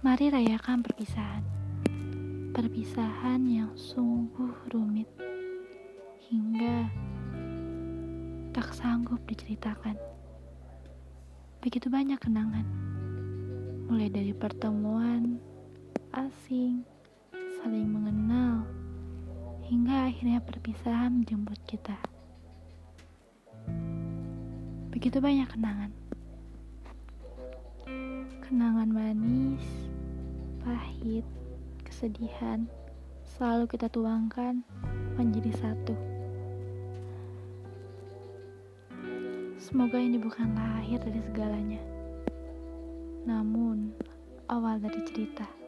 Mari rayakan perpisahan. Perpisahan yang sungguh rumit hingga tak sanggup diceritakan. Begitu banyak kenangan, mulai dari pertemuan asing, saling mengenal, hingga akhirnya perpisahan menjemput kita. Begitu banyak kenangan, kesedihan, selalu kita tuangkan menjadi satu. Semoga ini bukanlah akhir dari segalanya, namun awal dari cerita.